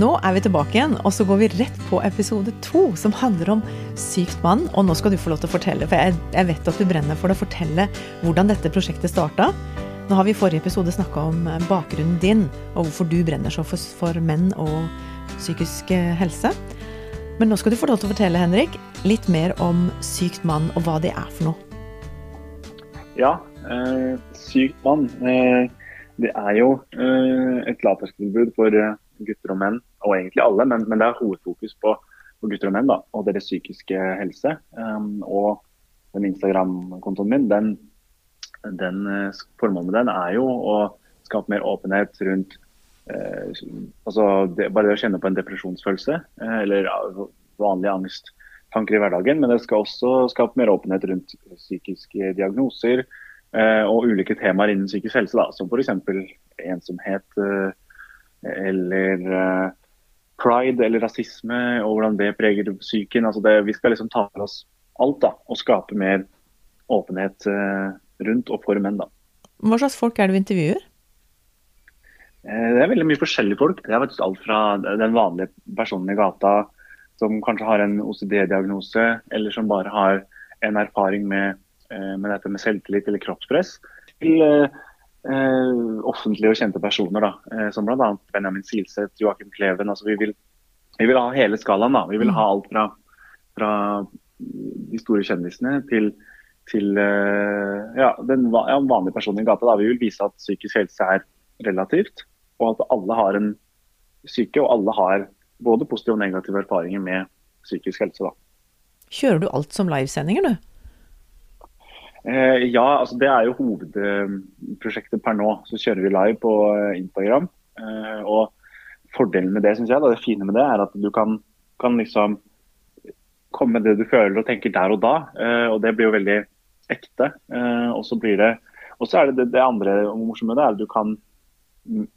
Nå er vi tilbake igjen, og så går vi rett på episode to, som handler om sykt mann. Og nå skal du få lov til å fortelle, for jeg, jeg vet at du brenner for å fortelle hvordan dette prosjektet starta. Nå har vi i forrige episode snakka om eh, bakgrunnen din, og hvorfor du brenner så for, for menn og psykisk eh, helse. Men nå skal du få lov til å fortelle, Henrik, litt mer om sykt mann, og hva det er for noe. Ja, øh, sykt mann. Øh, det er jo øh, et lavterskeltilbud for gutter og menn, og egentlig alle, men, men det er hovedfokus på, på, gutter og menn da, og deres psykiske helse. Um, og den Instagram-kontoen min, den, den uh, formålet med den er jo å skape mer åpenhet rundt uh, altså det, bare det å kjenne på en depresjonsfølelse, uh, eller vanlige angsttanker i hverdagen. Men det skal også skape mer åpenhet rundt psykiske diagnoser og ulike temaer innen psykisk helse, da, som f.eks. ensomhet eller pride eller rasisme og hvordan det preger psyken. Altså det, vi skal liksom ta for oss alt da, og skape mer åpenhet uh, rundt og for menn. da. Hva slags folk er det du intervjuer? Uh, det er veldig mye forskjellige folk. Det er faktisk alt fra den vanlige personen i gata som kanskje har en OCD-diagnose, eller som bare har en erfaring med, med dette med selvtillit eller kroppspress, til eh, offentlige og kjente personer, da, eh, som bl.a. Benjamin Silseth, Joakim Kleven. altså vi vil, vi vil, ha hele skalaen. da, Vi vil ha alt fra, fra de store kjendisene til, til eh, ja, den ja, vanlige personen i gata. da, Vi vil vise at psykisk helse er relativt, og at alle har en syke, og alle har både positive og negative erfaringer med psykisk helse. da. Kjører du alt som livesendinger, du? Eh, ja, altså det er jo hovedprosjektet per nå. Så kjører vi live på eh, Instagram. Eh, og fordelen med det, synes jeg, da, det fine med det, er at du kan, kan liksom komme med det du føler og tenker der og da. og det blir jo veldig ekte. og så blir det og så er det det, det andre morsomme det er at du kan,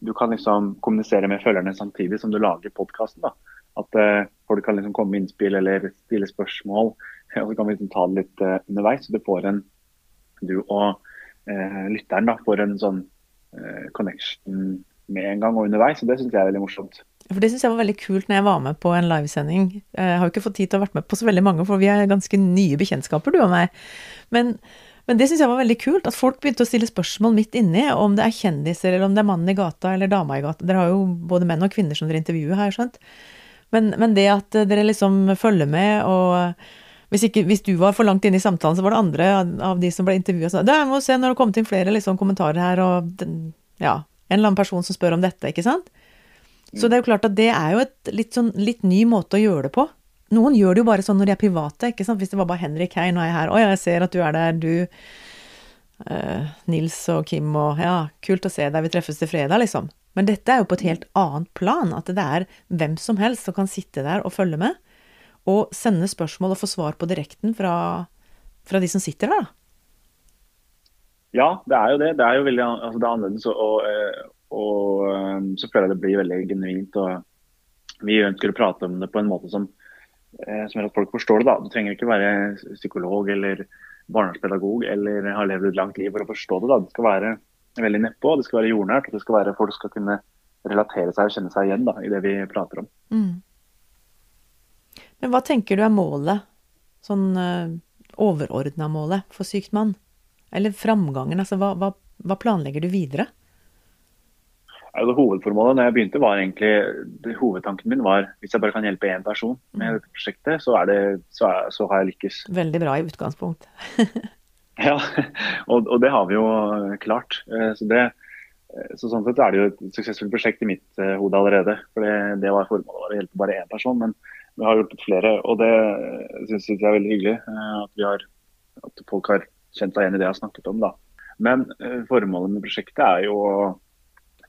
du kan liksom kommunisere med følgerne samtidig som du lager podkasten. At folk kan liksom komme med innspill eller stille spørsmål. Og så kan vi liksom ta det litt underveis. Så du får en, du og eh, lytteren da, får en sånn eh, connection med en gang og underveis. og Det syns jeg er veldig morsomt. For Det syns jeg var veldig kult når jeg var med på en livesending. Jeg har jo ikke fått tid til å være med på så veldig mange, for vi er ganske nye bekjentskaper, du og meg. Men, men det syns jeg var veldig kult, at folk begynte å stille spørsmål midt inni, om det er kjendiser, eller om det er mannen i gata eller dama i gata. Dere har jo både menn og kvinner som dere intervjuer, jeg skjønt. Men, men det at dere liksom følger med og hvis, ikke, hvis, du var for langt inne i samtalen, så var det andre av de som ble intervjua som sa må se det har kommet inn flere liksom, kommentarer her, og ja, en eller annen person som spør om dette, ikke sant? Så det er jo klart at det er jo et litt, sånn, litt ny måte å gjøre det på. Noen gjør det jo bare sånn når de er private, ikke sant. Hvis det var bare Henrik, hei, nå er jeg her, å ja, jeg ser at du er der, du uh, Nils og Kim og ja, kult å se deg, vi treffes til fredag, liksom. Men dette er jo på et helt annet plan, at det er hvem som helst som kan sitte der og følge med og sende spørsmål og få svar på direkten fra, fra de som sitter der, da? Ja, det er jo det. Det er jo veldig altså det er annerledes. Og, og, eh, eh, så føler jeg det blir veldig genuint. og Vi ønsker å prate om det på en måte som, eh, som gjør at folk forstår det. da. Du trenger ikke være psykolog eller barnevernspedagog eller ha levd et langt liv for å forstå det. da. Det skal være veldig nedpå, det skal være jordnært. og det skal være Folk skal kunne relatere seg og kjenne seg igjen da, i det vi prater om. Mm. Men hva tenker du er målet, sånn eh, overordna målet for sykt mann? Eller framgangen, altså hva, hva, hva planlegger du videre? Altså, hovedformålet når jeg begynte var egentlig, det, Hovedtanken min var hvis jeg bare kan hjelpe én person med mm. dette prosjektet, så, det, så, er, så, har jeg lykkes. Veldig bra i utgangspunkt. ja, og, og, det har vi jo klart. Eh, så, det, eh, så sånn sett er det jo et suksessfullt prosjekt i mitt hode allerede. For det, det var formålet å hjelpe bare én person. Men vi har hjulpet flere. Og det syns jeg er veldig hyggelig. Eh, at, har, at, folk har kjent seg igjen i det jeg har snakket om. da. Men formålet med prosjektet er jo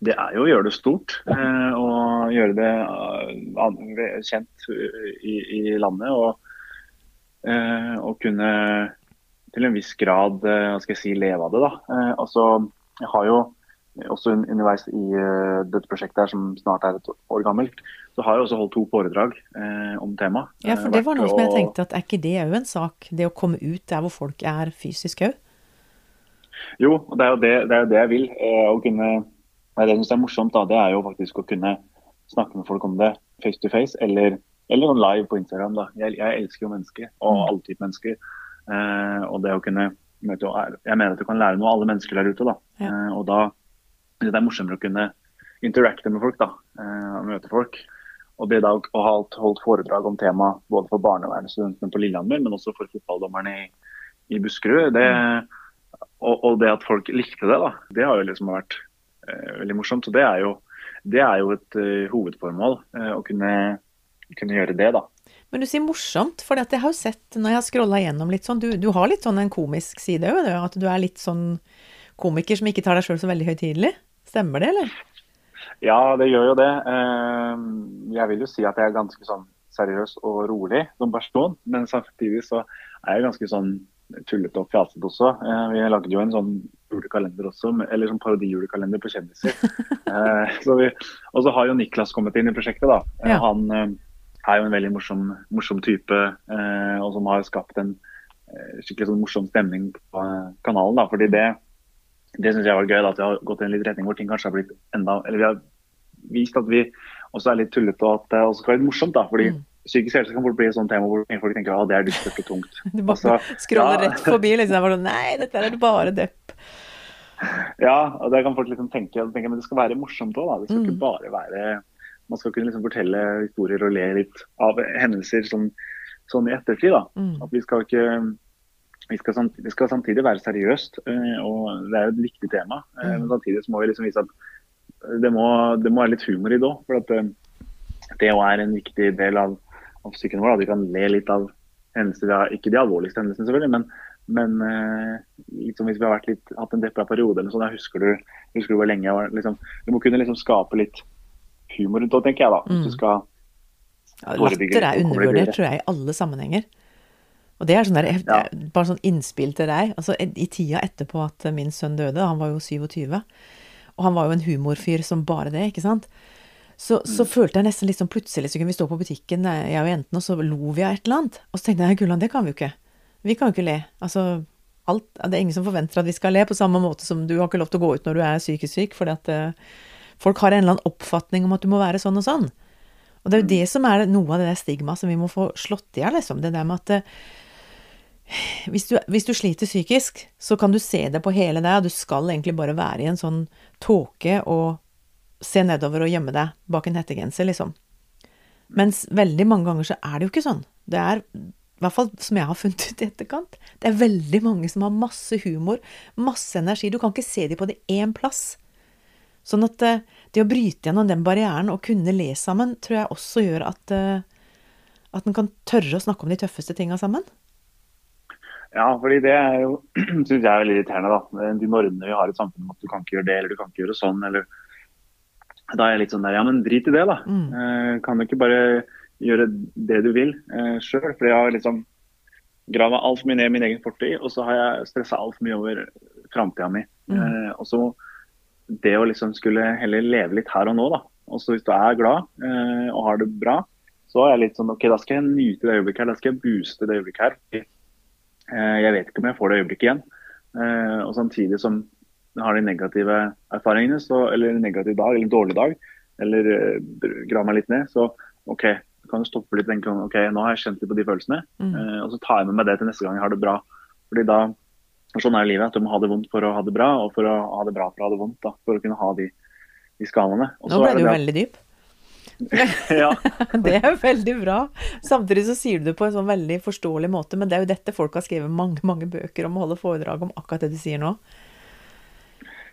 det er jo å gjøre det stort. og gjøre det kjent i, i landet. Og, og kunne til en viss grad hva skal jeg si, leve av det. da. altså, jeg har jo også underveis i uh, dette prosjektet her, som snart er et år gammelt, så har jeg også holdt to foredrag eh, om temaet. Ja, for det var noe som jeg tenkte at er ikke det òg en sak? Det å komme ut der hvor folk er fysisk òg? Jo, og det er jo det, det, er jo det jeg vil. Eh, å kunne, det jeg syns er morsomt, da, det er jo faktisk å kunne snakke med folk om det face to face, eller, eller live på Instagram. da. Jeg, jeg elsker jo mennesker, og mm. alle typer mennesker. Eh, og det å kunne møte Jeg mener at du kan lære noe av alle mennesker der ute. da. Ja. Eh, og da det er morsommere å kunne interacte med folk, da, eh, og møte folk. Og det da å ha holdt foredrag om temaet både for barnevernsstudentene på Lillehammer, men også for fotballdommerne i, i Buskerud, det, og, og, det at folk likte det, da, det har jo liksom vært uh, veldig morsomt. Så det er jo, det er jo et uh, hovedformål, uh, å kunne, kunne, gjøre det, da. Men du sier morsomt, for jeg har jo sett når jeg har scrolla gjennom litt sånn, du, du, har litt sånn en komisk side òg, at du er litt sånn komiker som ikke tar deg sjøl så veldig høytidelig? Stemmer det, eller? Ja, det gjør jo det. Eh, jeg vil jo si at jeg er ganske sånn seriøs og rolig som person, men samtidig så er jeg ganske sånn tullete og fjasete også. Eh, vi lagde jo en sånn julekalender også, eller sånn parodijulekalender på kjendiser. Eh, så og så har jo Niklas kommet inn i prosjektet, da. Ja. Han er jo en veldig morsom, morsom type, og som har skapt en skikkelig sånn morsom stemning på kanalen. da, fordi det det syns jeg var gøy, da, at vi har gått i en litt retning hvor ting kanskje har blitt enda Eller vi har vist at vi også er litt tullete og at det også skal være litt morsomt. da, fordi mm. Psykisk helse kan fort bli et sånt tema hvor folk tenker at det er dystert og tungt. Du bare altså, scroller ja. rett forbi liksom. Bare, Nei, dette er bare depp. Ja, og det kan folk liksom tenke, tenke men det skal være morsomt òg. Det skal mm. ikke bare være Man skal kunne liksom fortelle historier og le litt av hendelser sånn, sånn i ettertid. da. Mm. At vi skal ikke vi skal, samtidig, skal, samtidig være seriøst, eh, og det er et viktig tema. Eh, mm. Men samtidig må vi liksom vise at det må, det må være litt humor i det òg. For at eh, det er en viktig del av, av psyken vår. At vi kan le litt av hendelser, ikke de alvorligste hendelsene selvfølgelig, men, men liksom hvis vi har litt, hatt en deppa periode eller sånn, husker du, husker du hvor lenge jeg var liksom, Du må kunne liksom skape litt humor rundt det, tenker jeg da. Hvis du mm. skal ja, Latter er undervurdert, tror jeg, i alle sammenhenger. Og det er sånn der, ja. bare sånn innspill til deg. Altså, I tida etterpå at min sønn døde, han var jo 27, og han var jo en humorfyr som bare det, ikke sant. Så, mm. så følte jeg nesten litt sånn plutselig så kunne vi stå på butikken, eh, jeg og jentene, og så lo vi av et eller annet. Og så tenkte jeg Gulland, det kan vi jo ikke. Vi kan jo ikke le. Altså, alt, det er ingen som forventer at vi skal le, på samme måte som du har ikke lov til å gå ut når du er psykisk syk, fordi at uh, folk har en eller annen oppfatning om at du må være sånn og sånn. Og det er jo mm. det som er noe av det der stigmaet som vi må få slått i hjel, liksom. Det der med at uh, hvis du, hvis du, sliter psykisk, så kan du se det på hele deg, og du skal egentlig bare være i en sånn tåke og se nedover og gjemme deg bak en hettegenser, liksom. Mens veldig mange ganger så er det jo ikke sånn. Det er, i hvert fall som jeg har funnet ut i etterkant, det er veldig mange som har masse humor, masse energi. Du kan ikke se dem på det én plass. Sånn at eh, det å bryte gjennom den barrieren og kunne le sammen, tror jeg også gjør at, eh, at en kan tørre å snakke om de tøffeste tinga sammen. Ja, fordi det er jo, synes jeg er veldig irriterende. da. De normene vi har i samfunnet om at du kan ikke gjøre det eller du kan ikke gjøre sånn. eller Da er jeg litt sånn der, ja men drit i det, da. Mm. Eh, kan du ikke bare gjøre det du vil eh, sjøl? For jeg har liksom grava altfor mye ned i min egen fortid, og så har jeg stressa altfor mye over framtida mi. Mm. Eh, og så det å liksom skulle heller leve litt her og nå, da. Og så hvis du er glad eh, og har det bra, så er jeg litt sånn OK, da skal jeg nyte det øyeblikket her. Da skal jeg booste det øyeblikket her jeg vet ikke om jeg får det øyeblikket igjen. Eh, og samtidig som jeg har de negative erfaringene, så, eller en negativ dag eller en dårlig dag, eller grav meg litt ned, så OK, kan du stoppe litt tenke OK, nå har jeg kjent litt på de følelsene. Mm. Og så tar jeg med meg det til neste gang jeg har det bra. Fordi da, Sånn er livet, at du må ha det vondt for å ha det bra, og for å ha det bra for å ha det vondt. Da, for å kunne ha de, de skalaene. Nå ble du veldig dyp. ja. det er veldig bra. Samtidig så sier du det på en sånn veldig forståelig måte, men det er jo dette folk har skrevet mange, mange bøker om å holde foredrag om akkurat det du sier nå.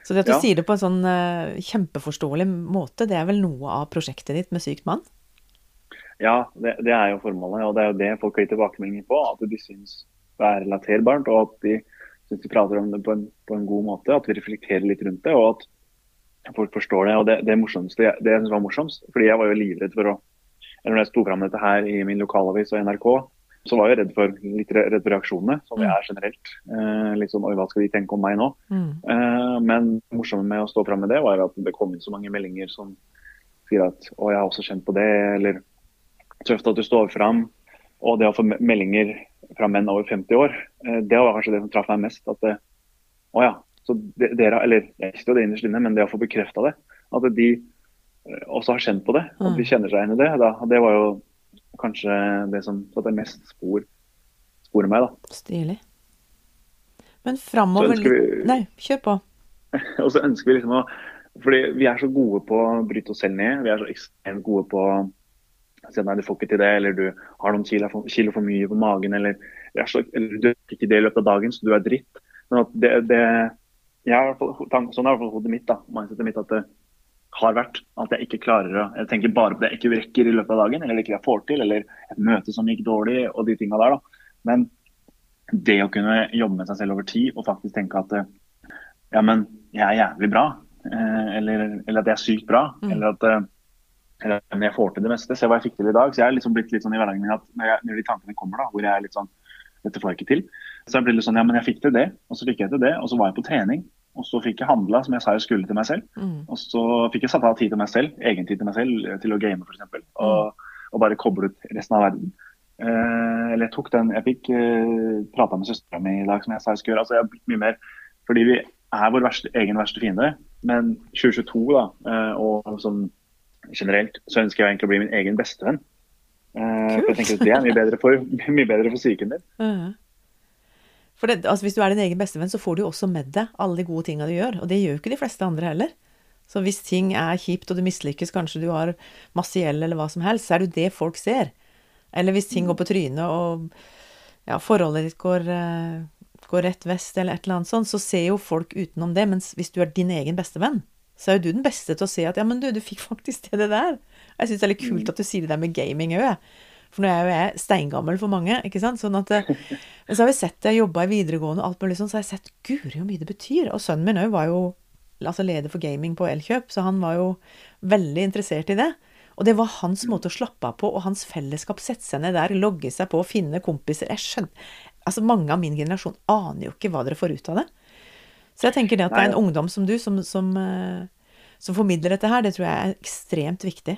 Så det at du ja. sier det på en sånn uh, kjempeforståelig måte, det er vel noe av prosjektet ditt med Sykt mann? Ja, det, det, er jo formålet, og det er jo det folk gitt tilbakemeldinger på. At de syns det er relaterbart, og at de syns de prater om det på en, på en, god måte. At vi reflekterer litt rundt det, og at folk forstår det. Og det, det morsomste, det jeg synes var morsomst, fordi jeg var jo livredd for å eller Når jeg sto fram dette her i min lokalavis og NRK, så var jeg redd for, litt redd for reaksjonene, som jeg mm. er generelt. Eh, litt sånn Oi, hva skal de tenke om meg nå? Mm. Eh, men det morsomme med å stå fram med det, var at det kom inn så mange meldinger som sier at å, jeg har også kjent på det, eller tøft at du står fram. Og det å få meldinger fra menn over 50 år, eh, det var kanskje det som traff meg mest. At det, å ja, så dere, eller jo det innerst inne, men det å få bekrefta det. At de eh, også har kjent på det, at de mm. kjenner seg igjen i det. Da, det var jo kanskje det som satte mest spor sporet meg, da. Stilig. Men framover vi... Nei, kjør på. og så ønsker vi liksom å Fordi vi er så gode på å bryte oss selv ned. Vi er så ekstremt gode på å Si nei, du får ikke til det, eller du har noen kilo for, kilo for mye på magen, eller, så, eller, du fikk ikke det i løpet av dagen, så du er dritt. Men at det, det jeg har, sånn er i hvert fall hodet mitt, da, mindsetet mitt, at det har vært at jeg ikke klarer å Jeg tenker bare på det jeg ikke rekker i løpet av dagen, eller ikke jeg får til, eller et møte som gikk dårlig, og de tinga der. da. Men det å kunne jobbe med seg selv over tid og faktisk tenke at ja, men jeg er jævlig bra, eh, eller, eller at jeg er sykt bra, mm. eller at men jeg får til det meste. Se hva jeg fikk til i dag. Så jeg er liksom blitt litt sånn i hverdagen min at når, jeg, når, de tankene kommer, da, hvor jeg er litt sånn Dette får jeg ikke til. Så jeg ble litt sånn Ja, men jeg fikk til det, og så fikk jeg til det. Og så var jeg på trening. Og så fikk jeg handla, som jeg sa jeg skulle til meg selv. Mm. Og så fikk jeg satt av tid til meg selv, egen tid til meg selv, til å game f.eks. Og, mm. og bare koble ut resten av verden. Eh, eller jeg tok den Jeg fikk eh, prata med søstera mi i dag, som jeg sa jeg skulle gjøre. Altså jeg har blitt mye mer Fordi vi er vår verste, egen verste fiende. Men 2022, da, eh, og sånn generelt så ønsker jeg egentlig å bli min egen bestevenn. Eh, for jeg tenker at Det er mye bedre for, mye bedre for psyken din. Uh. For det, altså, Hvis du er din egen bestevenn, så får du jo også med deg alle de gode tinga du gjør. Og det gjør jo ikke de fleste andre heller. Så hvis ting er kjipt og du mislykkes, kanskje du har masse gjeld eller hva som helst, så er det jo det folk ser. Eller hvis ting går på trynet og ja, forholdet ditt går, uh, går rett vest eller et eller annet sånt, så ser jo folk utenom det. Mens hvis du er din egen bestevenn, så er jo du den beste til å si at ja, men du, du fikk faktisk til det der. Jeg syns det er litt kult mm. at du sier det der med gaming òg, For nå er jo jeg steingammel for mange, ikke sant. Sånn at eh, så har vi sett det, jobba i videregående og alt mulig sånn, så har jeg sett guri hvor mye det betyr. Og sønnen min òg var jo altså leder for gaming på Elkjøp, så han var jo veldig interessert i det. Og det var hans måte å slappe av på, og hans fellesskap. Sette seg ned der, logge seg på, finne kompiser. Jeg skjønner Altså, mange av min generasjon aner jo ikke hva dere får ut av det. Så jeg tenker det at det er en ungdom som du, som, som, eh, som, formidler dette her, det tror jeg er ekstremt viktig.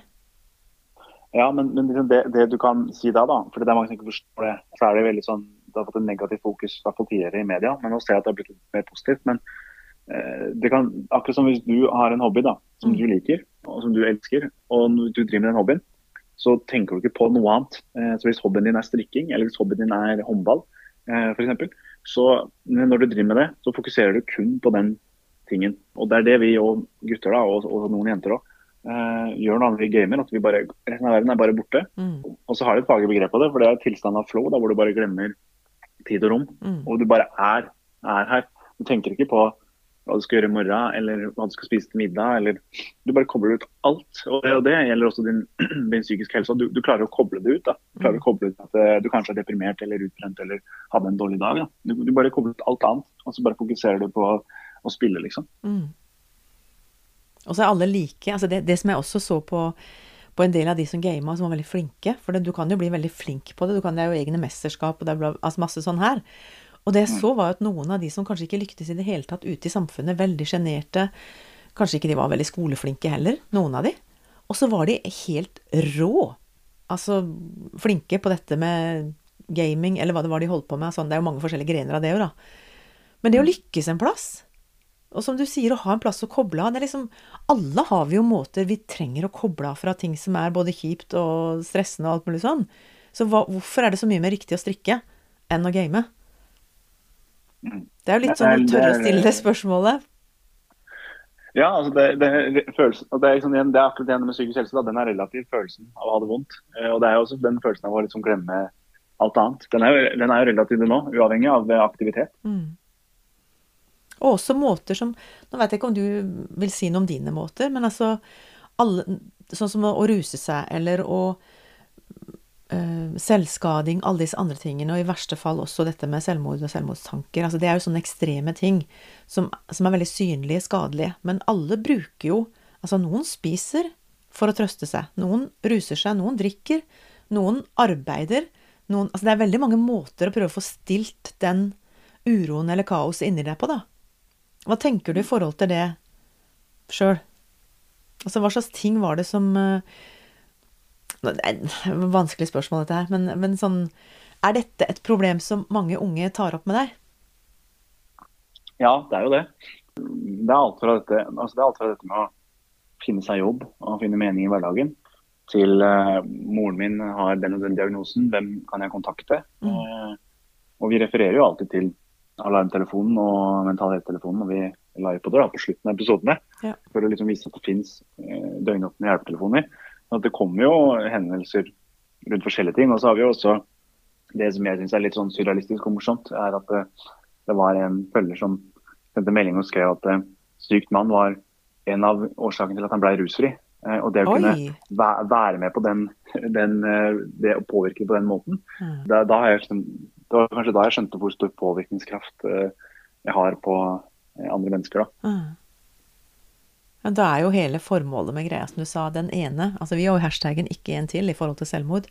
Ja, men, men liksom det, det, du kan si da, da, for det er mange som ikke forstår det, så er det veldig sånn Det har fått en negativ fokus fall tidligere i media, men nå ser jeg at det har blitt litt mer positivt. Men eh, det kan, akkurat som hvis du har en hobby da, som mm. du liker, og som du elsker, og du driver med den hobbyen, så tenker du ikke på noe annet. Eh, så Hvis hobbyen din er strikking, eller hvis hobbyen din er håndball, eh, f.eks., så når du driver med det, så fokuserer du kun på den tingen. Og det er det vi og gutter, da, og, og noen jenter òg, eh, gjør annet vi gamer. At vi bare, resten av verden er bare borte. Mm. Og så har de et faglig begrep på det, for det er tilstand av flow, da, hvor du bare glemmer tid og rom. Mm. Og du bare er, er her. Du tenker ikke på hva du skal gjøre i morgen, eller hva du skal spise til middag. eller Du bare kobler ut alt. Og det, og det gjelder også din, din psykiske helse. Du, du, klarer å koble det ut. da. Du klarer å koble ut at eh, du kanskje er deprimert eller utbrent eller hadde en dårlig dag. Du, du, bare kobler ut alt annet, og så bare fokuserer du på å spille, liksom. Mm. Og så er alle like. altså det, det, som jeg også så på, på en del av de som gama, som var veldig flinke. For det, du kan jo bli veldig flink på det. Du kan, det er jo egne mesterskap og det er altså masse sånn her. Og det jeg så, var at noen av de som kanskje ikke lyktes i det hele tatt ute i samfunnet, veldig sjenerte Kanskje ikke de var veldig skoleflinke heller, noen av de. Og så var de helt rå. Altså flinke på dette med gaming, eller hva det var de holdt på med. Sånn, det er jo mange forskjellige grener av det òg, da. Men det å lykkes en plass, og som du sier, å ha en plass å koble av liksom, Alle har vi jo måter vi trenger å koble av fra ting som er både kjipt og stressende og alt mulig sånn. Så hva, hvorfor er det så mye mer riktig å strikke enn å game? Det er jo litt sånn å tørre å stille det spørsmålet. Ja, altså det, det, følelsen, det, er liksom, det er akkurat det med psykisk helse. Da, den er relativ, følelsen av å ha det vondt. Eh, og det er jo også den følelsen av å liksom glemme alt annet. Den er, jo, den er jo relativ nå, uavhengig av aktivitet. Mm. Og også måter som Nå vet jeg ikke om du vil si noe om dine måter, men altså alle, Sånn som å, å ruse seg, eller å øh, selvskading, alle disse andre tingene, og i verste fall også dette med selvmord og selvmordstanker. Altså, det er jo sånne ekstreme ting som, som, er veldig synlige, skadelige. Men alle bruker jo Altså, noen spiser for å trøste seg. Noen ruser seg, noen drikker. Noen arbeider. Noen, altså, det er veldig mange måter å prøve å få stilt den uroen eller kaoset inni deg på, da. Hva tenker du i forhold til det sjøl? Altså, hva slags ting var det som det er et vanskelig spørsmål, dette her, men, men sånn Er dette et problem som mange unge tar opp med deg? Ja, det er jo det. Det er alt fra dette, altså det er alt fra dette med å finne seg jobb og finne mening i hverdagen, til uh, moren min har den og den diagnosen, hvem kan jeg kontakte? Mm. Uh, og vi refererer jo alltid til alarmtelefonen og Mental Helse-telefonen når vi livepoder på slutten av episodene. Ja. For å liksom vise at det finnes eh, døgnåpne hjelpetelefoner. At det kommer jo henvendelser rundt forskjellige ting. Og så har vi jo også det som jeg syns er litt sånn surrealistisk og morsomt, er at det, det var en følger som sendte melding og skrev at eh, sykt mann var en av årsakene til at han ble rusfri. Uh, og det å Oi. kunne væ være med på den, den uh, det å påvirke på den måten, mm. da, da jeg, det var kanskje da jeg skjønte hvor stor påvirkningskraft jeg har på andre mennesker. da. Mm. Men da er jo hele formålet med greia, som du sa, den ene. Altså vi har jo hashtaggen 'ikke en til' i forhold til selvmord.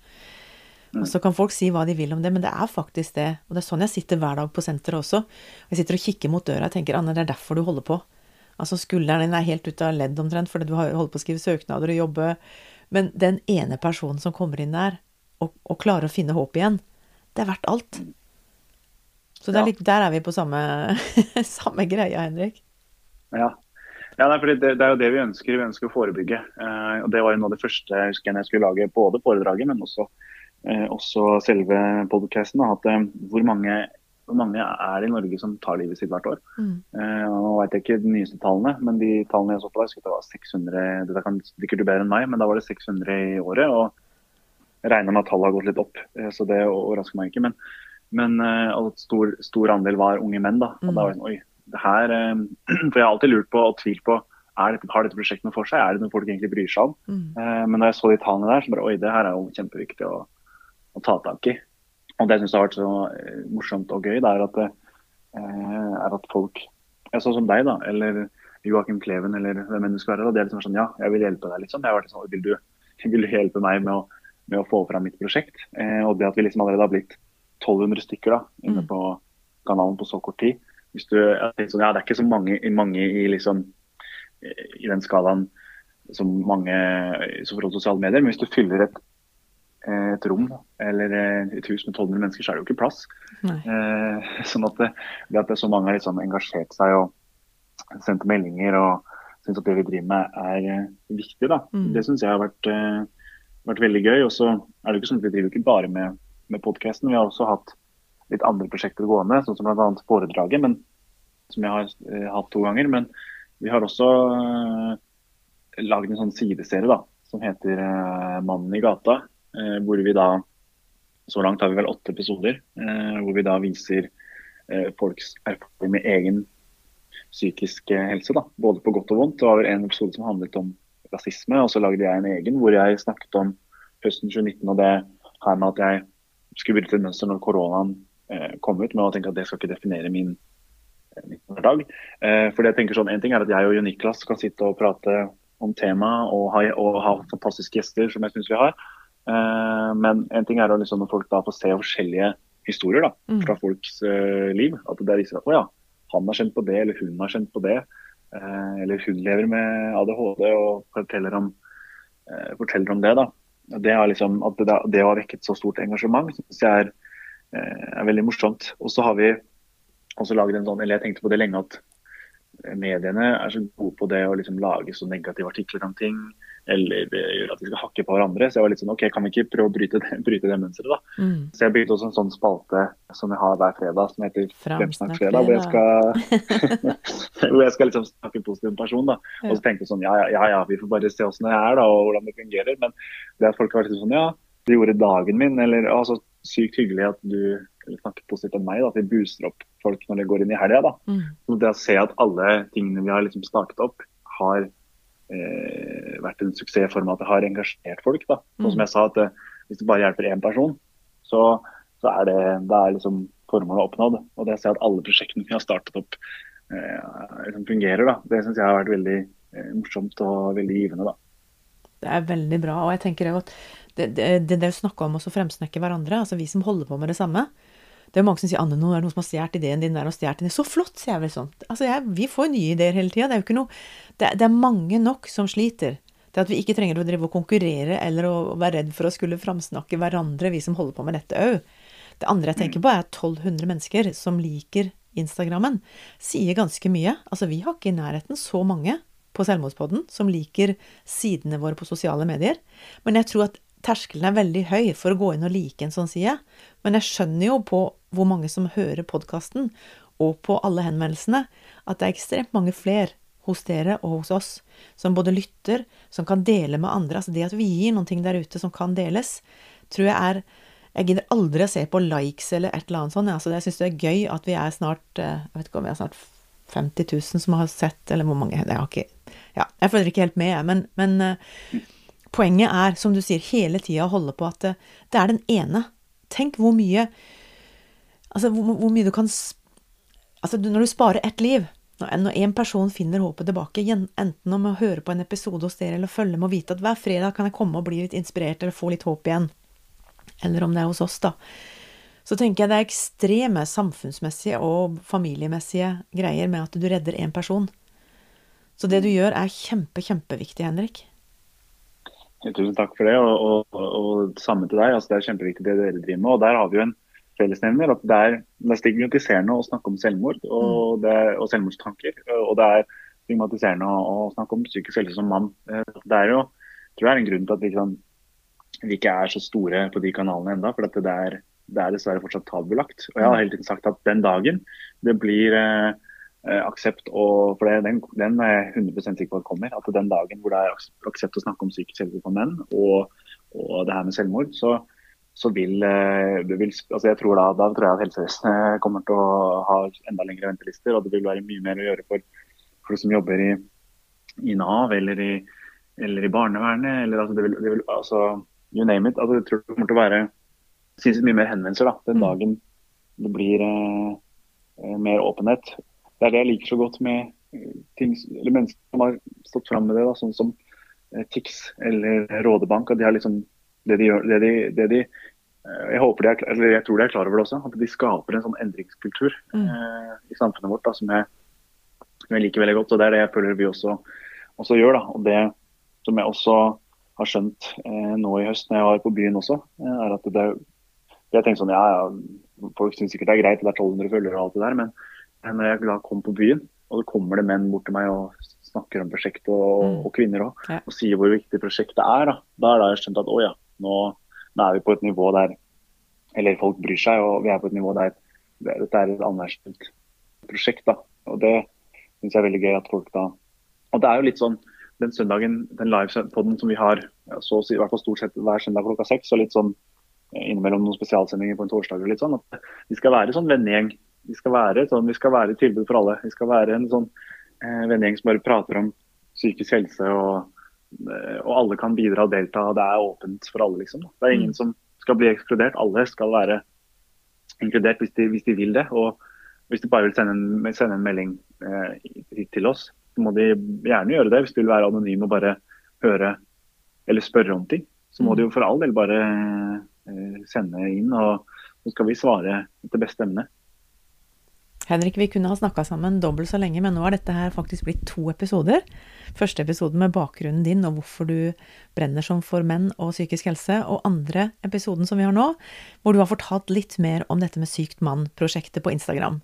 Og så kan folk si hva de vil om det, men det er faktisk det. Og det er sånn jeg sitter hver dag på senteret også. Jeg sitter og kikker mot døra og tenker Anne, det er derfor du holder på. Altså skulderen din er helt ute av ledd omtrent fordi du har holdt på å skrive søknader og jobbe. Men den ene personen som kommer inn der og, og klarer å finne håp igjen, det er verdt alt. Så er litt, der er vi på samme, samme greia, Henrik. Ja, ja, det, det, er jo det vi ønsker. Vi ønsker å forebygge. Eh, og Det var jo noe av det første jeg husker jeg skulle lage både foredraget, men også, eh, også selve podcasten. At, eh, hvor, mange, hvor, mange, er det i Norge som tar livet sitt hvert år? Mm. Eh, nå vet jeg ikke de nyeste tallene, men de tallene jeg så på deg, det var 600 Det kan sikkert du bedre enn meg, men da var det 600 i året. og regner med at tallet har gått litt opp, eh, så det overrasker meg ikke. Men, men at stor, stor, andel var unge menn. da, og mm. da var det sånn, oi, det her eh, For jeg har alltid lurt på og tvilt på er dette, har dette prosjektet noe for seg, er det noe folk egentlig bryr seg om. Mm. Men da jeg så de tallene der, så bare oi, det her er jo kjempeviktig å, å ta tak i. Og det jeg syns har vært så morsomt og gøy, det er at, er at folk Sånn som deg, da, eller Joakim Kleven, eller hvem enn du skal være. Da, det er liksom sånn ja, jeg vil hjelpe deg, liksom. Jeg har vært sånn, vil du, vil du hjelpe meg med å, med å få fram mitt prosjekt? og det at vi liksom allerede har blitt 1200 stykker da, inne mm. på kanalen på så kort tid hvis du, sånn, ja, Det er ikke så mange, mange i, liksom, i den skalaen som mange som forhold til sosiale medier, men hvis du fyller et, et rom eller et hus med 1200 mennesker, så er det jo ikke plass. Eh, sånn at det, det, at det så mange har liksom engasjert seg og sendt meldinger og syns at det vi driver med er eh, viktig, da. Mm. det syns jeg har vært, eh, vært, veldig gøy. Og så er det ikke sånn at vi driver ikke bare med, med podkasten. Vi har også hatt litt andre prosjekter gående, sånn som bl.a. foredraget, men, som jeg har eh, hatt to ganger. Men vi har også eh, lagd en sånn sideserie da, som heter eh, 'Mannen i gata'. Eh, hvor vi da Så langt har vi vel åtte episoder hvor vi da viser folks erfaring med egen psykisk helse. da, Både på godt og vondt. Det var en episode som handlet om rasisme, og så lagde jeg en egen hvor jeg snakket om høsten 2019 og det her med at jeg skulle bryte et mønster når koronaen Eh, kom ut med å tenke at det skal ikke definere min, eh, min hverdag. Eh, fordi jeg tenker sånn, En ting er at jeg og Jon Niklas kan sitte og prate om temaet og ha, og ha fantastiske gjester, som jeg syns vi har. Men en ting er liksom, når folk da får se forskjellige historier da, mm. fra folks liv. At det viser at å ja, han har kjent på det, eller hun har kjent på det. Eller hun lever med ADHD og forteller om, forteller om det. da. Det, liksom, at det, det har vekket så stort engasjement, synes jeg er Eh, er veldig morsomt. Og så har vi også laget en sånn, eller jeg tenkte på det lenge at mediene er så gode på det å liksom lage så negative artikler om ting. Eller gjøre at de skal hakke på hverandre. Så jeg var litt sånn OK, kan vi ikke prøve å bryte det, bryte det mønsteret, da. Mm. Så jeg bygde også en sånn spalte som jeg har hver fredag, som heter Fremsnakkfredag. Hvor jeg skal, hvor jeg skal liksom snakke positivt om person. da. Og så tenkte jeg sånn ja, ja, ja, vi får bare se åssen det er da, og hvordan det fungerer. Men det at folk har vært sånn ja, det gjorde dagen min, eller altså sykt hyggelig at du snakker positivt om meg. Da, at vi booster opp folk når de går inn i helga. Mm. det å se at alle tingene vi har liksom startet opp, har eh, vært en suksess i form av at det har engasjert folk. da. Mm. som jeg sa, at det, hvis det bare hjelper én person, så, så er det, det er liksom formålet oppnådd. Og det å se at alle prosjektene vi har startet opp eh, liksom fungerer, da, det syns jeg har vært veldig eh, morsomt og veldig givende. da. Det er veldig bra. Og jeg tenker at det, det, det, å snakke om å fremsnekke hverandre, altså vi som holder på med det samme Det er mange som sier 'Anne, nå er det noen som har stjålet ideen din der og stjålet din Så flott, sier jeg vel sånn. Altså, jeg, vi får nye ideer hele tida. Det er jo ikke noe det, det, er mange nok som sliter. Det at vi ikke trenger å drive og konkurrere eller å være redd for å skulle framsnakke hverandre, vi som holder på med dette òg. Det andre jeg tenker på, er at 1200 mennesker som liker Instagrammen. Sier ganske mye. Altså, vi har ikke i nærheten så mange på Selvmordspodden som liker sidene våre på sosiale medier. Men jeg tror at terskelen er veldig høy for å gå inn og like en sånn side. Men jeg skjønner jo på hvor mange som hører podkasten, og på alle henvendelsene, at det er ekstremt mange flere hos dere og hos oss som både lytter, som kan dele med andre. Altså det at vi gir noen ting der ute som kan deles, tror jeg er Jeg gidder aldri å se på likes eller et eller annet sånt. Altså jeg syns det er gøy at vi er snart eh, Jeg vet ikke om vi er snart 50 000 som har sett, eller hvor mange Jeg har ikke Ja, jeg følger ikke helt med, men, men uh, poenget er, som du sier, hele tida å holde på at det, det, er den ene. Tenk hvor mye Altså, hvor, hvor mye du kan Altså, når du sparer ett liv når en person finner håpet tilbake, enten om å høre på en episode hos dere eller følge med og vite at hver fredag kan jeg komme og bli litt inspirert eller få litt håp igjen, eller om det er hos oss, da, så tenker jeg det er ekstreme samfunnsmessige og familiemessige greier med at du redder én person. Så det du gjør, er kjempe, kjempeviktig, Henrik. Tusen takk for det, og, og, og samme til deg. Altså, det er kjempeviktig det dere driver med. og Der har vi jo en fellesnevner. at Det er, det er stigmatiserende å snakke om selvmord og, mm. det, og, selvmordstanker. Og det er stigmatiserende å, snakke om psykisk helse som mann. Det er jo tror jeg er en grunn til at vi, kan, vi ikke er så store på de kanalene enda, For det er, det er dessverre fortsatt tabulagt. Og jeg har hele tiden sagt at den dagen det blir eh, eh aksept, og, for det, den, den, er jeg 100 sikker på at kommer, at den dagen hvor det er aksept å snakke om psykisk helse for menn og, og, det her med selvmord, så, så vil, eh, vil altså jeg tror da, da, tror jeg at helsevesenet kommer til å ha enda lengre ventelister, og det vil være mye mer å gjøre for folk som jobber i, i Nav eller i, eller i barnevernet. eller altså, det vil, det vil, altså, you name it. altså Jeg tror det kommer til å være sinnssykt mye mer henvendelser da, den mm. dagen det blir eh, eh, mer åpenhet. Det er det jeg liker så godt med eh, ting, eller mennesker som har stått fram med det, da, sånn som eh, TIX eller Rådebank. at de har liksom det de gjør, det de, det de eh, jeg, håper de er, eller jeg tror de er klar over det også, at de skaper en sånn endringskultur mm. eh, i samfunnet vårt da, som, jeg, som, jeg, liker veldig godt. og Det er det jeg føler vi også, også gjør. da, og Det som jeg også har skjønt eh, nå i høst når jeg var på byen også, er at det, jeg sånn, ja, ja, Folk syns sikkert det er greit, det er 1200 følgere og alt det der, men når jeg da kom på byen, og så kommer det menn bort til meg og snakker om prosjektet, og, mm. og kvinner òg, ja. og sier hvor viktig prosjektet er, da, da er det jeg skjønt at å ja, nå, nå, er vi på et nivå der Eller folk bryr seg, og vi er på et nivå der dette er et anerkjent prosjekt. da, og Det syns jeg er veldig gøy at folk da Og det er jo litt sånn den søndagen, den livepoden som vi har så å si, i hvert fall stort sett hver søndag klokka seks, og litt sånn innimellom noen spesialsendinger på en torsdag. og litt sånn, at Vi skal være sånn vennegjeng. Vi skal være sånn, vi skal være et tilbud for alle. Vi skal være en sånn eh, vennegjeng som bare prater om psykisk helse, og, eh, og, alle kan bidra og delta. og Det er åpent for alle. liksom. Det er ingen mm. som skal bli ekskludert. Alle skal være inkludert hvis de, hvis de vil det. og Hvis de bare vil sende en, sende en melding eh, til oss, så må de gjerne gjøre det. Hvis de vil være anonyme og bare høre eller spørre om ting, så må de jo for all del bare Eh, sende inn, og så skal vi svare etter beste emne. Henrik, vi kunne ha snakka sammen dobbelt så lenge, men nå har dette her faktisk blitt to episoder. Første episoden med bakgrunnen din og hvorfor du brenner som for menn og psykisk helse, og andre episoden som vi har nå, hvor du har fortalt litt mer om dette med Sykt mann-prosjektet på Instagram.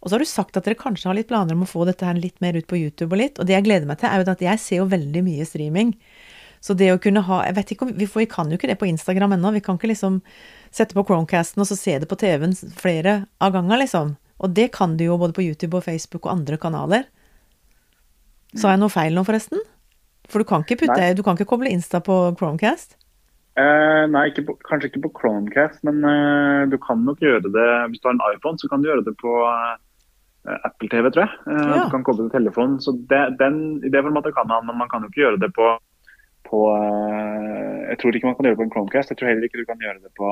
Og så har du sagt at dere kanskje har litt planer om å få dette her litt mer ut på YouTube og litt, og det jeg gleder meg til, er jo at jeg ser jo veldig mye streaming. Så det å kunne ha Jeg vet ikke om vi, får, vi kan jo ikke det på Instagram ennå. Vi kan ikke liksom sette på Chromecasten og så se det på TV-en flere av gangen, liksom. Og det kan du jo både på YouTube og Facebook og andre kanaler. Sa jeg noe feil nå, forresten? For du kan ikke putte. Du kan ikke koble Insta på Chromecast? Eh, nei, ikke på, kanskje ikke på Chromecast, men eh, du kan nok gjøre det Hvis du har en iPhone, så kan du gjøre det på eh, Apple TV, tror jeg. Ja. Du kan koble til telefonen. Så det, den, I det formatet kan man, men man kan jo ikke gjøre det på på uh, Jeg tror ikke man kan gjøre det på en Chromecast. Jeg tror heller ikke du kan gjøre det på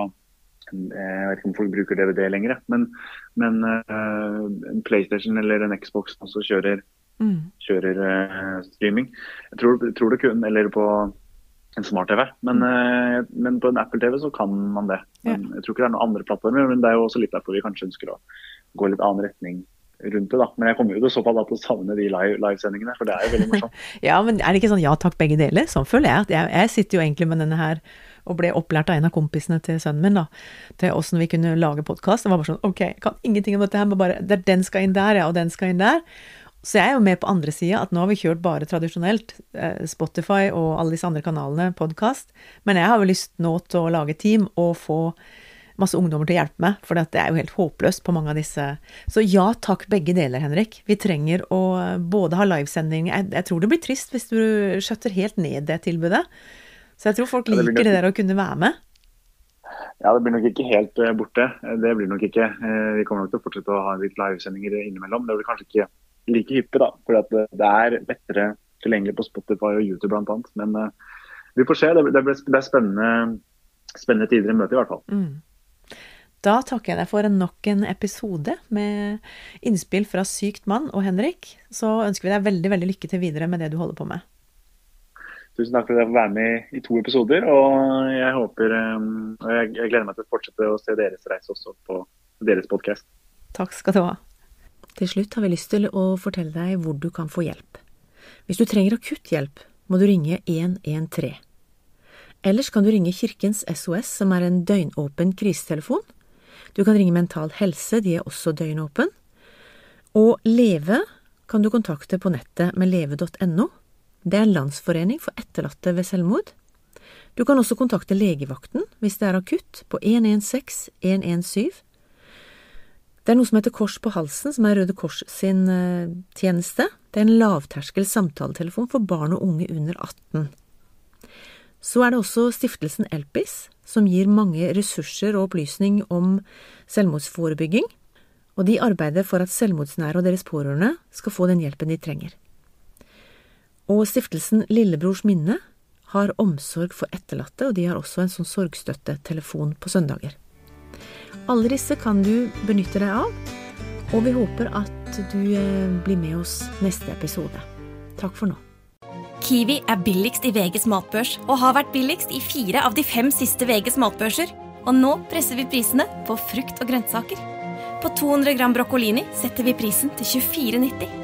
jeg vet ikke om folk bruker DVD lenger, men, men uh, en PlayStation eller en Xbox også kjører, mm. kjører uh, streaming. Jeg tror, tror, det kun, eller på en smart-TV, men, uh, men, på en Apple-TV så kan man det. Men. Jeg tror ikke det er noen andre plattformer, men det er jo også litt derfor vi kanskje ønsker å gå litt annen retning rundt det. da. Men jeg kommer jo i så fall til å savne de livesendingene, live for det er jo veldig morsomt. ja, men er det ikke sånn ja takk, begge deler? Sånn føler jeg. Jeg, jeg sitter jo egentlig med denne her og ble opplært av en av kompisene til sønnen min da, til åssen vi kunne lage podkast. Det var bare sånn ok, jeg kan ingenting om dette her, men bare den skal inn der, ja, og den skal inn der. Så jeg er jo med på andre sida, at nå har vi kjørt bare tradisjonelt, eh, Spotify og alle disse andre kanalene, podkast. Men jeg har jo lyst nå til å lage team og få masse ungdommer til å hjelpe meg, for det er jo helt håpløst på mange av disse. Så ja takk, begge deler, Henrik. Vi trenger å både ha livesending jeg, jeg tror det blir trist hvis du skjøtter helt ned det tilbudet. Så jeg tror folk liker det, det der å kunne være med. Ja, det blir nok ikke helt uh, borte. Det blir nok ikke. Uh, vi kommer nok til å fortsette å ha litt livesendinger innimellom. Det blir kanskje ikke like hyppig, da. For det, det er lettere tilgjengelig på Spotify og YouTube bl.a. Men vi får se. Det, det, blir, det er spennende, spennende, tider i møte, i hvert fall. Mm. Da takker jeg deg for nok en episode med innspill fra Sykt mann og Henrik. Så ønsker vi deg veldig veldig lykke til videre med det du holder på med. Tusen takk for at jeg får være med i to episoder. Og jeg håper um, og jeg, jeg gleder meg til å fortsette å se deres reise også på deres podkast. Takk skal du ha. Til slutt har vi lyst til å fortelle deg hvor du kan få hjelp. Hvis du trenger akutt hjelp, må du ringe 113. Ellers kan du ringe Kirkens SOS, som er en døgnåpen krisetelefon. Du kan ringe Mental Helse, de er også døgnåpen. Og Leve kan du kontakte på nettet med leve.no. Det er en landsforening for etterlatte ved selvmord. Du kan også kontakte legevakten hvis det er akutt, på 116 117. Det er noe som heter Kors på halsen, som er Røde Kors sin uh, tjeneste. Det er en lavterskel samtaletelefon for barn og unge under 18. Så er det også stiftelsen Elpis, som gir mange ressurser og opplysning om selvmordsforebygging, og de arbeider for at selvmordsnære og deres pårørende skal få den hjelpen de trenger. Og stiftelsen Lillebrors minne har omsorg for etterlatte, og de har også en sånn sorgstøttetelefon på søndager. Alle disse kan du benytte deg av, og vi håper at du eh, blir med oss neste episode. Takk for nå. Kiwi er billigst i VGs matbørs og har vært billigst i fire av de fem siste VGs matbørser. Og nå presser vi prisene på frukt og grønnsaker. På 200 gram broccolini setter vi prisen til 24,90.